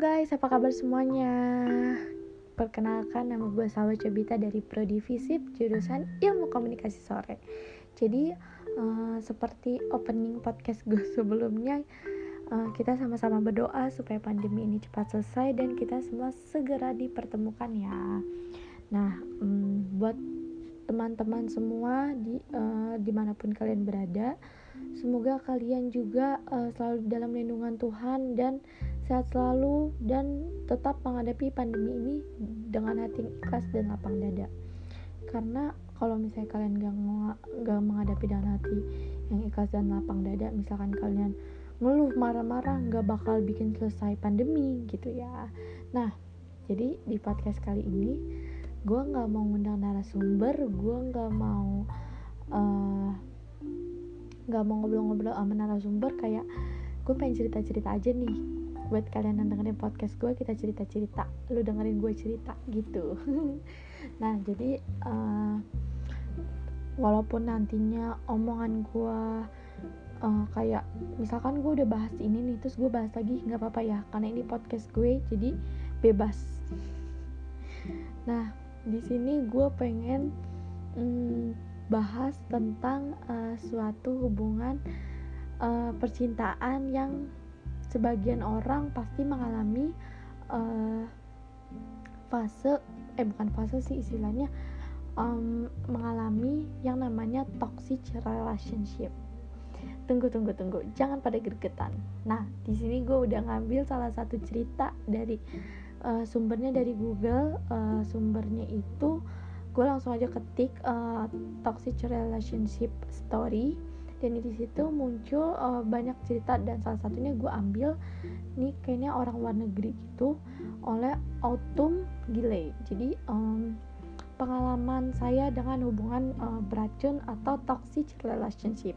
guys, apa kabar semuanya? Perkenalkan nama gue Salwa Cobita dari Prodi Visip jurusan Ilmu Komunikasi Sore. Jadi uh, seperti opening podcast gue sebelumnya, uh, kita sama-sama berdoa supaya pandemi ini cepat selesai dan kita semua segera dipertemukan ya. Nah, um, buat teman-teman semua di uh, di mana pun kalian berada, semoga kalian juga uh, selalu dalam lindungan Tuhan dan sehat selalu dan tetap menghadapi pandemi ini dengan hati ikhlas dan lapang dada. Karena kalau misalnya kalian gak, gak menghadapi dengan hati yang ikhlas dan lapang dada misalkan kalian ngeluh marah-marah gak bakal bikin selesai pandemi gitu ya. Nah jadi di podcast kali ini gue gak mau ngundang narasumber gue gak mau uh, gak mau ngobrol-ngobrol sama narasumber kayak gue pengen cerita-cerita aja nih. Buat kalian yang dengerin podcast gue kita cerita cerita lu dengerin gue cerita gitu. Nah jadi uh, walaupun nantinya omongan gue uh, kayak misalkan gue udah bahas ini nih terus gue bahas lagi nggak apa-apa ya karena ini podcast gue jadi bebas. Nah di sini gue pengen mm, bahas tentang uh, suatu hubungan uh, percintaan yang sebagian orang pasti mengalami uh, fase eh bukan fase sih istilahnya um, mengalami yang namanya toxic relationship. Tunggu tunggu tunggu. Jangan pada gergetan nah di sini gue udah ngambil salah satu cerita dari uh, sumbernya dari Google. Uh, sumbernya itu gue langsung aja ketik uh, toxic relationship story. Dan di situ muncul uh, banyak cerita dan salah satunya gue ambil nih kayaknya orang luar negeri gitu oleh Autumn Gile. Jadi um, pengalaman saya dengan hubungan uh, beracun atau toxic relationship.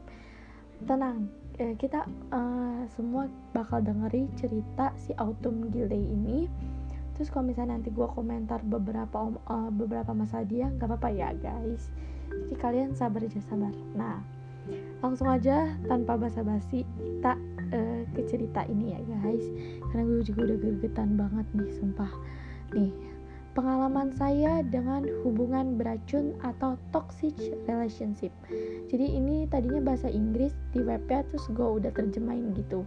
Tenang kita uh, semua bakal dengeri cerita si Autumn Gile ini terus kalau misalnya nanti gue komentar beberapa uh, beberapa masalah dia nggak apa-apa ya guys. Jadi kalian sabar aja sabar. Nah langsung aja tanpa basa-basi kita uh, ke cerita ini ya guys. Karena gue juga udah gergetan banget nih sumpah. Nih pengalaman saya dengan hubungan beracun atau toxic relationship. Jadi ini tadinya bahasa Inggris di webnya terus gue udah terjemahin gitu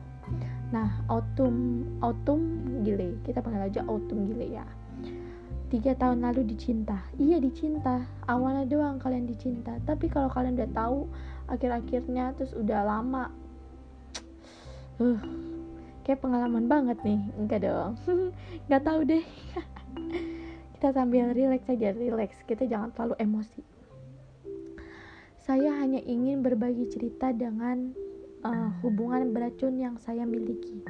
nah autumn autumn gile. Kita panggil aja autumn gile ya. Tiga tahun lalu dicinta. Iya dicinta. Awalnya doang kalian dicinta. Tapi kalau kalian udah tahu akhir-akhirnya terus udah lama. Uh kayak pengalaman banget nih. Enggak dong. Nggak tahu deh. Kita sambil relax aja relax. Kita jangan terlalu emosi. Saya hanya ingin berbagi cerita dengan uh, hubungan beracun yang saya miliki.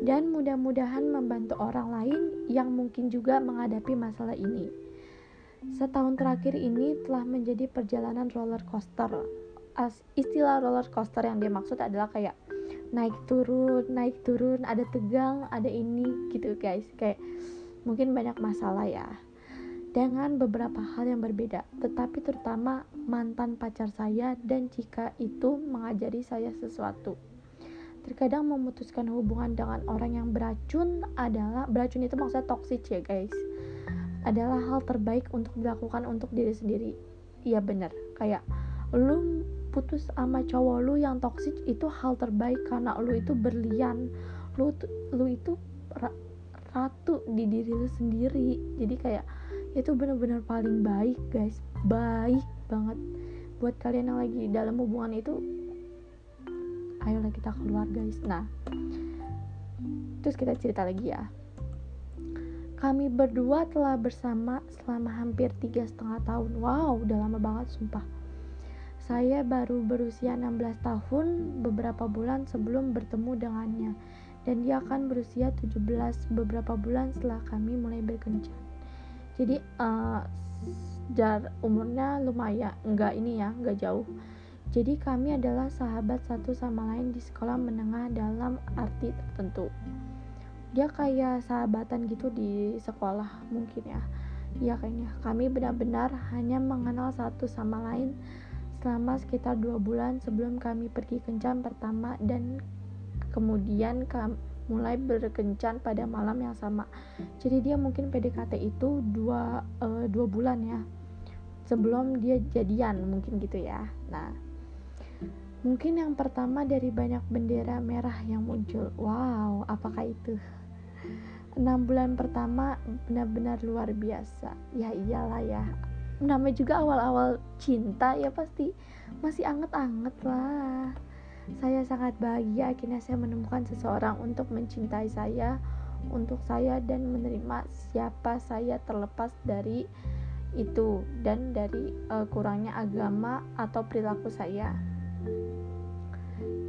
Dan mudah-mudahan membantu orang lain yang mungkin juga menghadapi masalah ini. Setahun terakhir ini telah menjadi perjalanan roller coaster. As istilah roller coaster yang dia maksud adalah kayak naik turun naik turun ada tegang ada ini gitu guys. Kayak mungkin banyak masalah ya dengan beberapa hal yang berbeda. Tetapi terutama mantan pacar saya dan jika itu mengajari saya sesuatu. Terkadang memutuskan hubungan dengan orang yang beracun adalah beracun itu maksudnya toxic ya guys adalah hal terbaik untuk dilakukan untuk diri sendiri. Iya bener kayak lu putus sama cowok lu yang toksik itu hal terbaik karena lu itu berlian. Lu lu itu ratu di diri lu sendiri. Jadi kayak itu bener-bener paling baik guys. Baik banget. Buat kalian yang lagi dalam hubungan itu ayolah kita keluar guys. Nah terus kita cerita lagi ya. Kami berdua telah bersama selama hampir tiga setengah tahun. Wow udah lama banget sumpah. Saya baru berusia 16 tahun beberapa bulan sebelum bertemu dengannya. Dan dia akan berusia 17 beberapa bulan setelah kami mulai berkencan. Jadi uh, jar umurnya lumayan, enggak ini ya, enggak jauh. Jadi kami adalah sahabat satu sama lain di sekolah menengah dalam arti tertentu. Dia kayak sahabatan gitu di sekolah mungkin ya. Ya kayaknya kami benar-benar hanya mengenal satu sama lain selama sekitar dua bulan sebelum kami pergi kencan pertama dan kemudian mulai berkencan pada malam yang sama. Jadi dia mungkin PDKT itu dua uh, dua bulan ya sebelum dia jadian mungkin gitu ya. Nah mungkin yang pertama dari banyak bendera merah yang muncul. Wow apakah itu? Enam bulan pertama benar-benar luar biasa. Ya iyalah ya. Namanya juga awal-awal cinta ya pasti. Masih anget-anget lah saya sangat bahagia akhirnya saya menemukan seseorang untuk mencintai saya untuk saya dan menerima siapa saya terlepas dari itu dan dari uh, kurangnya agama atau perilaku saya.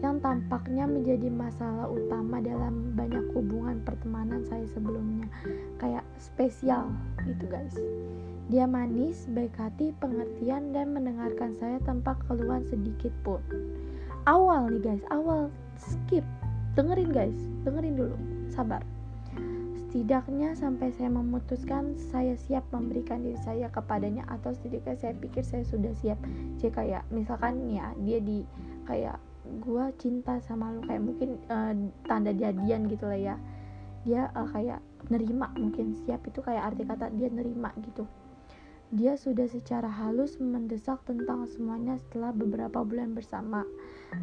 Yang tampaknya menjadi masalah utama dalam banyak hubungan pertemanan saya sebelumnya kayak spesial itu guys. Dia manis, baik hati, pengertian, dan mendengarkan saya tanpa keluhan sedikit pun awal nih guys. Awal. Skip. Dengerin guys. Dengerin dulu. Sabar. Setidaknya sampai saya memutuskan saya siap memberikan diri saya kepadanya atau setidaknya saya pikir saya sudah siap. Jadi kayak misalkan ya dia di kayak gue cinta sama lu. Kayak mungkin uh, tanda jadian gitu lah ya. Dia uh, kayak nerima mungkin. Siap itu kayak arti kata dia nerima gitu dia sudah secara halus mendesak tentang semuanya setelah beberapa bulan bersama.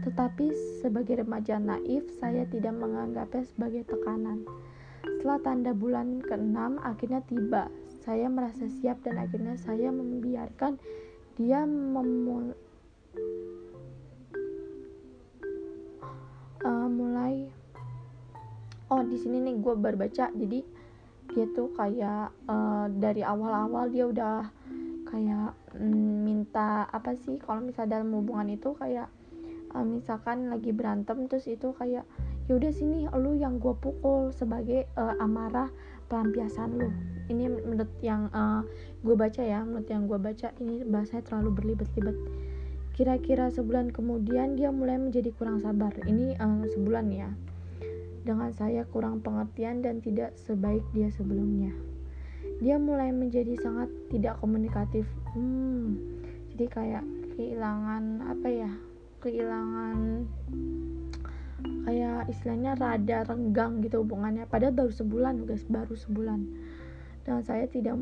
Tetapi sebagai remaja naif, saya tidak menganggapnya sebagai tekanan. Setelah tanda bulan ke-6 akhirnya tiba. Saya merasa siap dan akhirnya saya membiarkan dia memul uh, mulai oh di sini nih gue baru baca jadi dia tuh kayak uh, dari awal-awal dia udah kayak mm, minta apa sih kalau misalnya dalam hubungan itu kayak uh, misalkan lagi berantem terus itu kayak yaudah sini lu yang gue pukul sebagai uh, amarah pelampiasan lu. Ini menurut yang uh, gue baca ya menurut yang gue baca ini bahasanya terlalu berlibat-libat kira-kira sebulan kemudian dia mulai menjadi kurang sabar. Ini uh, sebulan ya. Dengan saya kurang pengertian dan tidak sebaik dia sebelumnya dia mulai menjadi sangat tidak komunikatif. Hmm, jadi kayak kehilangan apa ya kehilangan kayak istilahnya rada renggang gitu hubungannya. Padahal baru sebulan guys baru sebulan. Dan saya tidak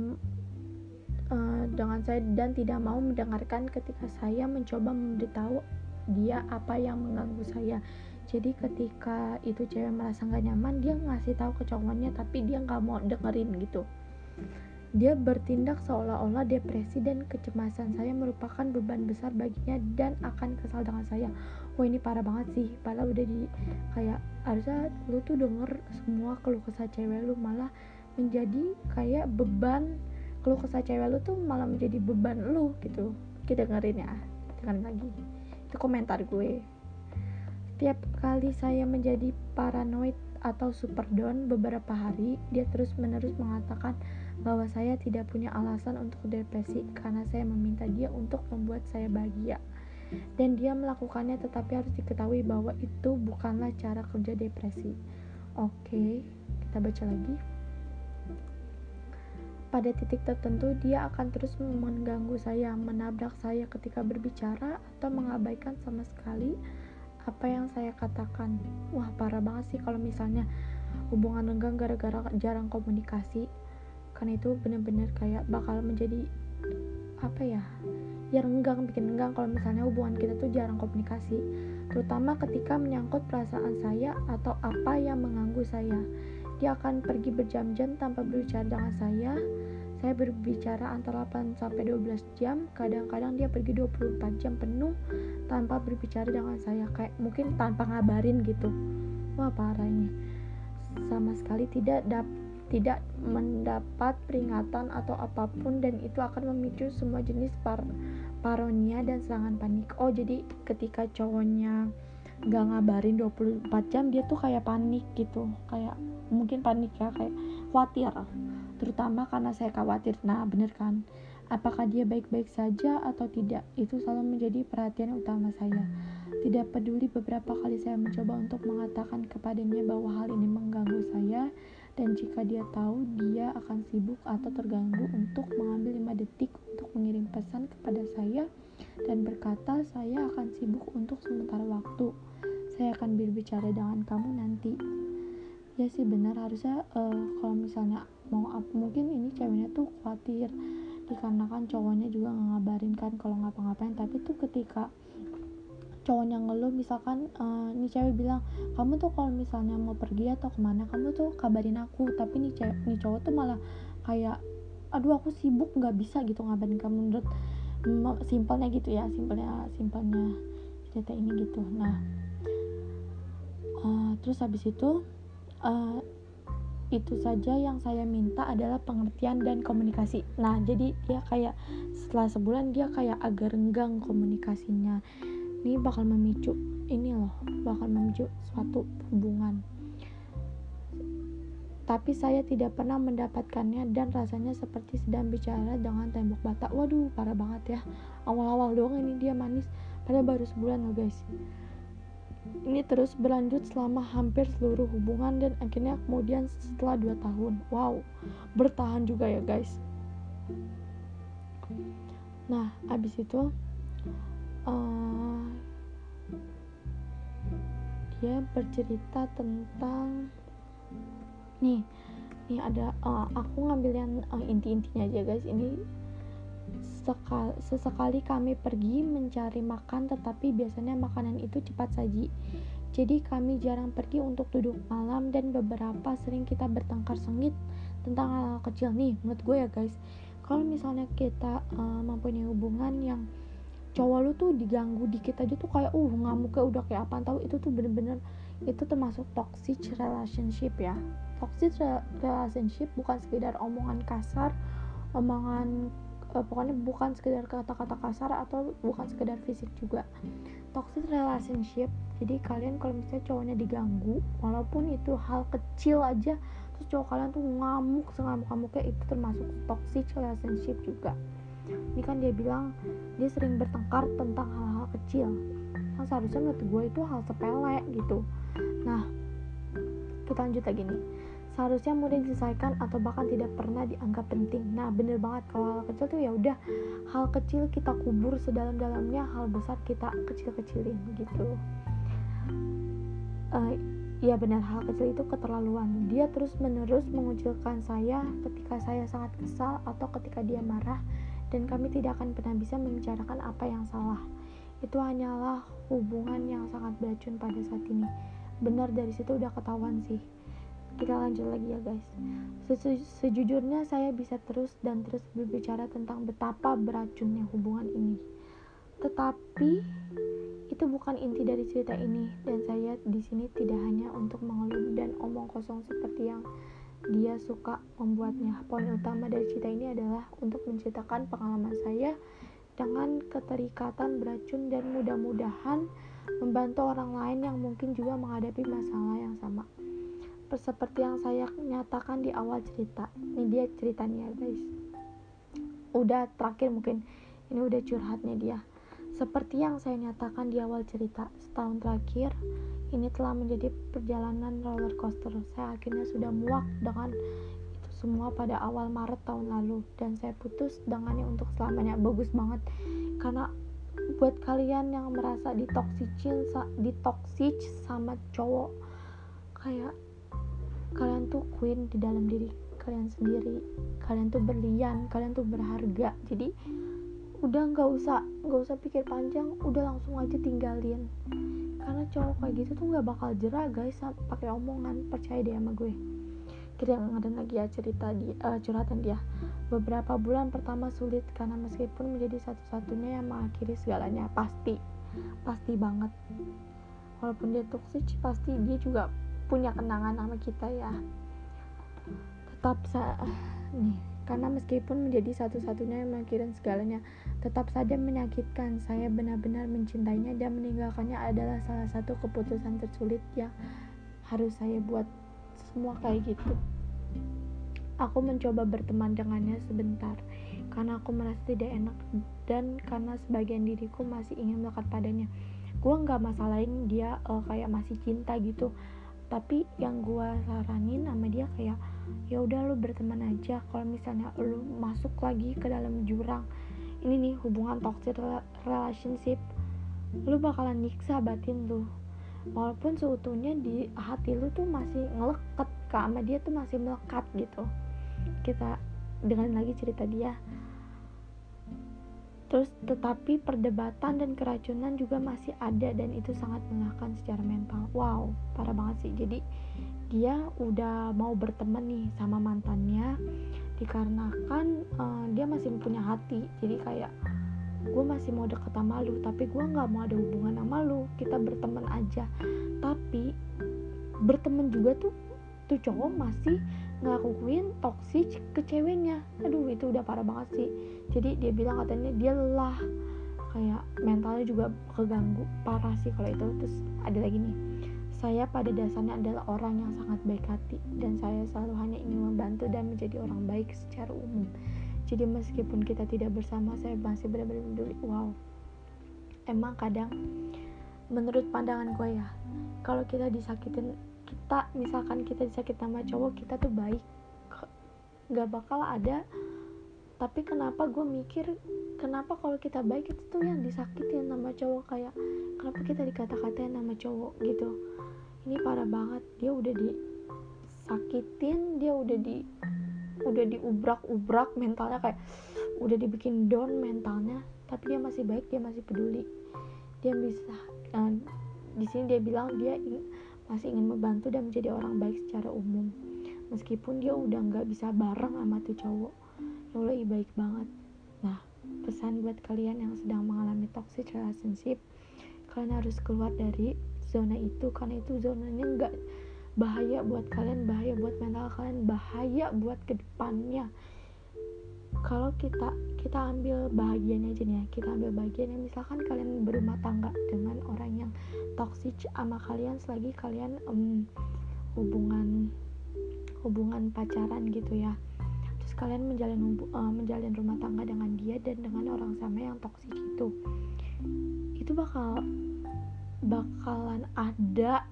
uh, dengan saya dan tidak mau mendengarkan ketika saya mencoba memberitahu dia apa yang mengganggu saya. Jadi ketika itu cewek merasa nggak nyaman dia ngasih tahu ke tapi dia nggak mau dengerin gitu dia bertindak seolah-olah depresi dan kecemasan saya merupakan beban besar baginya dan akan kesal dengan saya. Wah ini parah banget sih, padahal udah di kayak harusnya lu tuh denger semua keluh kesah cewek lu malah menjadi kayak beban keluh kesah cewek lu tuh malah menjadi beban lu gitu. Kita dengerin ya, dengerin lagi. Itu komentar gue. Setiap kali saya menjadi paranoid atau super down beberapa hari, dia terus-menerus mengatakan bahwa saya tidak punya alasan untuk depresi karena saya meminta dia untuk membuat saya bahagia. Dan dia melakukannya tetapi harus diketahui bahwa itu bukanlah cara kerja depresi. Oke, kita baca lagi. Pada titik tertentu dia akan terus mengganggu saya, menabrak saya ketika berbicara atau mengabaikan sama sekali apa yang saya katakan. Wah, parah banget sih kalau misalnya hubungan renggang gara-gara jarang komunikasi karena itu benar-benar kayak bakal menjadi apa ya ya renggang bikin renggang. Kalau misalnya hubungan kita tuh jarang komunikasi terutama ketika menyangkut perasaan saya atau apa yang mengganggu saya. Dia akan pergi berjam-jam tanpa berbicara dengan saya. Saya berbicara antara 8 sampai 12 jam. Kadang-kadang dia pergi 24 jam penuh tanpa berbicara dengan saya. Kayak mungkin tanpa ngabarin gitu. Wah parah ini. Sama sekali tidak dapat tidak mendapat peringatan atau apa pun dan itu akan memicu semua jenis par paronia dan serangan panik. Oh, jadi ketika cowoknya gak ngabarin 24 jam dia tuh kayak panik gitu. Kayak mungkin panik ya kayak khawatir. Terutama karena saya khawatir. Nah, bener kan? Apakah dia baik-baik saja atau tidak? Itu selalu menjadi perhatian utama saya. Tidak peduli beberapa kali saya mencoba untuk mengatakan kepadanya bahwa hal ini mengganggu saya, dan jika dia tahu dia akan sibuk atau terganggu untuk mengambil 5 detik untuk mengirim pesan kepada saya dan berkata saya akan sibuk untuk sementara waktu. Saya akan berbicara dengan kamu nanti. Ya sih benar. Harusnya uh, kalau misalnya mau up, mungkin ini ceweknya tuh khawatir dikarenakan cowoknya juga ngabarin kan kalau ngapa-ngapain. Tapi tuh ketika cowoknya ngeluh misalkan uh, nih cewek bilang kamu tuh kalau misalnya mau pergi atau ke mana kamu tuh kabarin aku. Tapi nih cewek nih cowok tuh malah kayak aduh aku sibuk nggak bisa gitu ngabarin kamu. Menurut simpelnya gitu ya simpelnya simpelnya cerita ini gitu. Nah uh, terus habis itu uh, itu saja yang saya minta adalah pengertian dan komunikasi. Nah, jadi dia kayak setelah sebulan dia kayak agak renggang komunikasinya ini bakal memicu ini loh bakal memicu suatu hubungan. Tapi saya tidak pernah mendapatkannya dan rasanya seperti sedang bicara dengan tembok bata waduh parah banget ya. Awal-awal doang ini dia manis pada baru sebulan loh guys. Ini terus berlanjut selama hampir seluruh hubungan dan akhirnya kemudian setelah 2 tahun. Wow bertahan juga ya guys. Nah abis itu uh, dia bercerita tentang nih nih ada uh, aku ngambil yang uh, inti-intinya aja guys. Ini sekali, sesekali kami pergi mencari makan tetapi biasanya makanan itu cepat saji. Jadi kami jarang pergi untuk duduk malam dan beberapa sering kita bertengkar sengit tentang hal-hal kecil. Nih menurut gue ya guys kalau misalnya kita uh, mempunyai hubungan yang cowok lu tuh diganggu dikit aja tuh kayak uh ngamuknya udah kayak apa tahu itu tuh bener-bener itu termasuk toxic relationship ya. Toxic relationship bukan sekedar omongan kasar omongan uh, pokoknya bukan sekedar kata-kata kasar atau bukan sekedar fisik juga. Toxic relationship jadi kalian kalau misalnya cowoknya diganggu walaupun itu hal kecil aja terus cowok kalian tuh ngamuk sengamuk-ngamuknya itu termasuk toxic relationship juga ini kan dia bilang dia sering bertengkar tentang hal-hal kecil. Yang seharusnya menurut gue itu hal sepele gitu. Nah kita lanjut lagi nih. Seharusnya mudah diselesaikan atau bahkan tidak pernah dianggap penting. Nah bener banget kalau hal kecil tuh ya udah hal kecil kita kubur sedalam-dalamnya hal besar kita kecil-kecilin gitu. Uh, ya benar hal kecil itu keterlaluan. Dia terus menerus mengucilkan saya ketika saya sangat kesal atau ketika dia marah dan kami tidak akan pernah bisa membicarakan apa yang salah. Itu hanyalah hubungan yang sangat beracun pada saat ini. Benar dari situ udah ketahuan sih. Kita lanjut lagi ya guys. Sejujurnya saya bisa terus dan terus berbicara tentang betapa beracunnya hubungan ini. Tetapi itu bukan inti dari cerita ini dan saya di sini tidak hanya untuk mengeluh dan omong kosong seperti yang dia suka membuatnya. Poin utama dari cerita ini adalah untuk menceritakan pengalaman saya dengan keterikatan beracun dan mudah-mudahan membantu orang lain yang mungkin juga menghadapi masalah yang sama. Seperti yang saya nyatakan di awal cerita. Ini dia ceritanya guys. Udah terakhir mungkin ini udah curhatnya dia. Seperti yang saya nyatakan di awal cerita, setahun terakhir ini telah menjadi perjalanan roller coaster. Saya akhirnya sudah muak dengan itu semua pada awal Maret tahun lalu dan saya putus dengannya untuk selamanya. Bagus banget karena buat kalian yang merasa ditoksikin ditoksik sama cowok kayak kalian tuh queen di dalam diri kalian sendiri kalian tuh berlian kalian tuh berharga jadi udah nggak usah nggak usah pikir panjang udah langsung aja tinggalin. Karena cowok kayak gitu tuh nggak bakal jerah guys pakai omongan percaya deh sama gue. Kita ngadain lagi ya cerita di uh, curhatan dia. Beberapa bulan pertama sulit karena meskipun menjadi satu-satunya yang mengakhiri segalanya pasti pasti banget. Walaupun dia toxic pasti dia juga punya kenangan sama kita ya. Tetap sa nih karena meskipun menjadi satu-satunya yang mengakhiri segalanya tetap saja menyakitkan. Saya benar-benar mencintainya dan meninggalkannya adalah salah satu keputusan tersulit yang harus saya buat semua kayak gitu. Aku mencoba berteman dengannya sebentar karena aku merasa tidak enak dan karena sebagian diriku masih ingin melekat padanya. Gue nggak masalahin dia uh, kayak masih cinta gitu, tapi yang gue saranin sama dia kayak ya udah lu berteman aja kalau misalnya lu masuk lagi ke dalam jurang. Ini nih hubungan toxic relationship. Lu bakalan nyiksa batin lu walaupun seutuhnya di hati lu tuh masih ngeleket ke sama dia tuh masih melekat gitu. Kita dengan lagi cerita dia. Terus tetapi perdebatan dan keracunan juga masih ada dan itu sangat melelahkan secara mental. Wow parah banget sih. Jadi dia udah mau berteman nih sama mantannya dikarenakan uh, dia masih punya hati. Jadi kayak gue masih mau deket sama lu tapi gue nggak mau ada hubungan sama lu. Kita berteman aja. Tapi berteman juga tuh tuh cowok masih ngelakuin toksik ke ceweknya. Aduh itu udah parah banget sih. Jadi dia bilang katanya dia lelah. Kayak mentalnya juga keganggu. Parah sih kalau itu. Terus ada lagi nih saya pada dasarnya adalah orang yang sangat baik hati dan saya selalu hanya ingin membantu dan menjadi orang baik secara umum. Jadi meskipun kita tidak bersama saya masih benar-benar peduli. Wow. Emang kadang menurut pandangan gue ya kalau kita disakitin kita misalkan kita disakit sama cowok kita tuh baik. Nggak bakal ada tapi kenapa gue mikir kenapa kalau kita baik itu tuh yang disakitin sama cowok? Kayak kenapa kita dikata-katain sama cowok gitu? Ini parah banget. Dia udah disakitin dia udah di udah diubrak-ubrak mentalnya kayak udah dibikin down mentalnya tapi dia masih baik dia masih peduli. Dia bisa uh, di sini dia bilang dia masih ingin membantu dan menjadi orang baik secara umum. Meskipun dia udah nggak bisa bareng sama tuh cowok Allah baik banget. Nah pesan buat kalian yang sedang mengalami toxic relationship kalian harus keluar dari zona itu karena itu zonanya nggak bahaya buat kalian bahaya buat mental kalian bahaya buat ke depannya. Kalau kita kita ambil bahagiannya aja nih ya kita ambil bagiannya misalkan kalian berumah tangga dengan orang yang toxic sama kalian selagi kalian um, hubungan hubungan pacaran gitu ya kalian menjalin uh, menjalin rumah tangga dengan dia dan dengan orang sama yang toxic itu. Itu bakal bakalan ada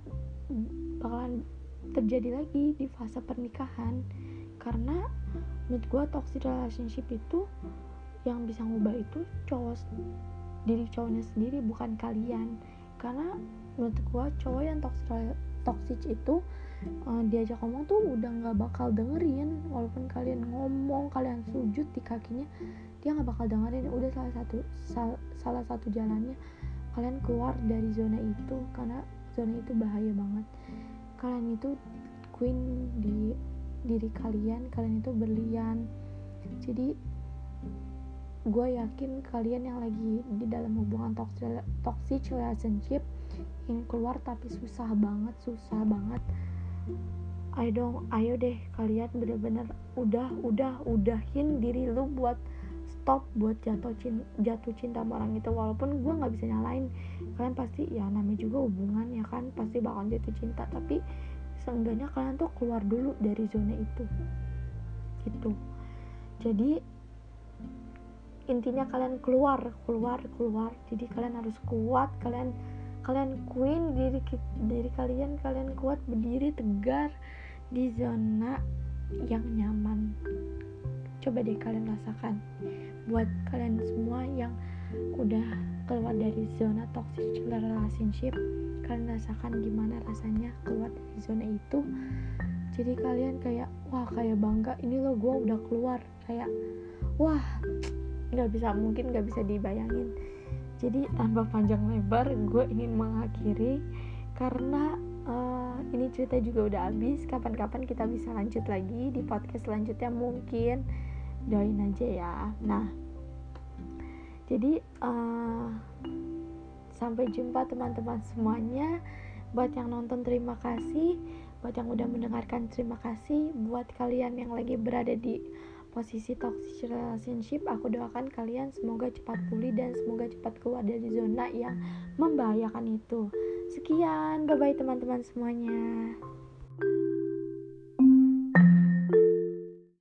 bakalan terjadi lagi di fase pernikahan. Karena menurut gue toxic relationship itu yang bisa ngubah itu cowok diri cowoknya sendiri bukan kalian. Karena menurut gue cowok yang toxic toxic itu uh, diajak ngomong tuh udah nggak bakal dengerin. Walaupun kalian ngomong kalian sujud di kakinya dia nggak bakal dengerin. Udah salah satu sal, salah satu jalannya kalian keluar dari zona itu karena zona itu bahaya banget. Kalian itu queen di diri kalian kalian itu berlian. Jadi gue yakin kalian yang lagi di dalam hubungan toxic, relationship ingin keluar tapi susah banget susah banget ayo dong ayo deh kalian bener-bener udah udah udahin diri lu buat stop buat jatuh cinta, jatuh cinta sama orang itu. Walaupun gue nggak bisa nyalain kalian pasti ya namanya juga hubungan ya kan? Pasti bakal jatuh cinta. Tapi seenggaknya kalian tuh keluar dulu dari zona itu. Gitu. Jadi intinya kalian keluar keluar keluar. Jadi kalian harus kuat kalian kalian queen diri diri kalian kalian kuat berdiri tegar di zona yang nyaman. Coba deh kalian rasakan. Buat kalian semua yang udah keluar dari zona toxic relationship kalian rasakan gimana rasanya keluar dari zona itu. Jadi kalian kayak wah kayak bangga ini loh gue udah keluar. Kayak wah nggak bisa mungkin nggak bisa dibayangin jadi tanpa panjang lebar gue ingin mengakhiri karena uh, ini cerita juga udah habis. Kapan-kapan kita bisa lanjut lagi di podcast selanjutnya mungkin. Doain aja ya. Nah jadi uh, sampai jumpa teman-teman semuanya. Buat yang nonton terima kasih. Buat yang udah mendengarkan terima kasih. Buat kalian yang lagi berada di posisi toxic relationship aku doakan kalian semoga cepat pulih dan semoga cepat keluar dari zona yang membahayakan itu. Sekian bye bye teman-teman semuanya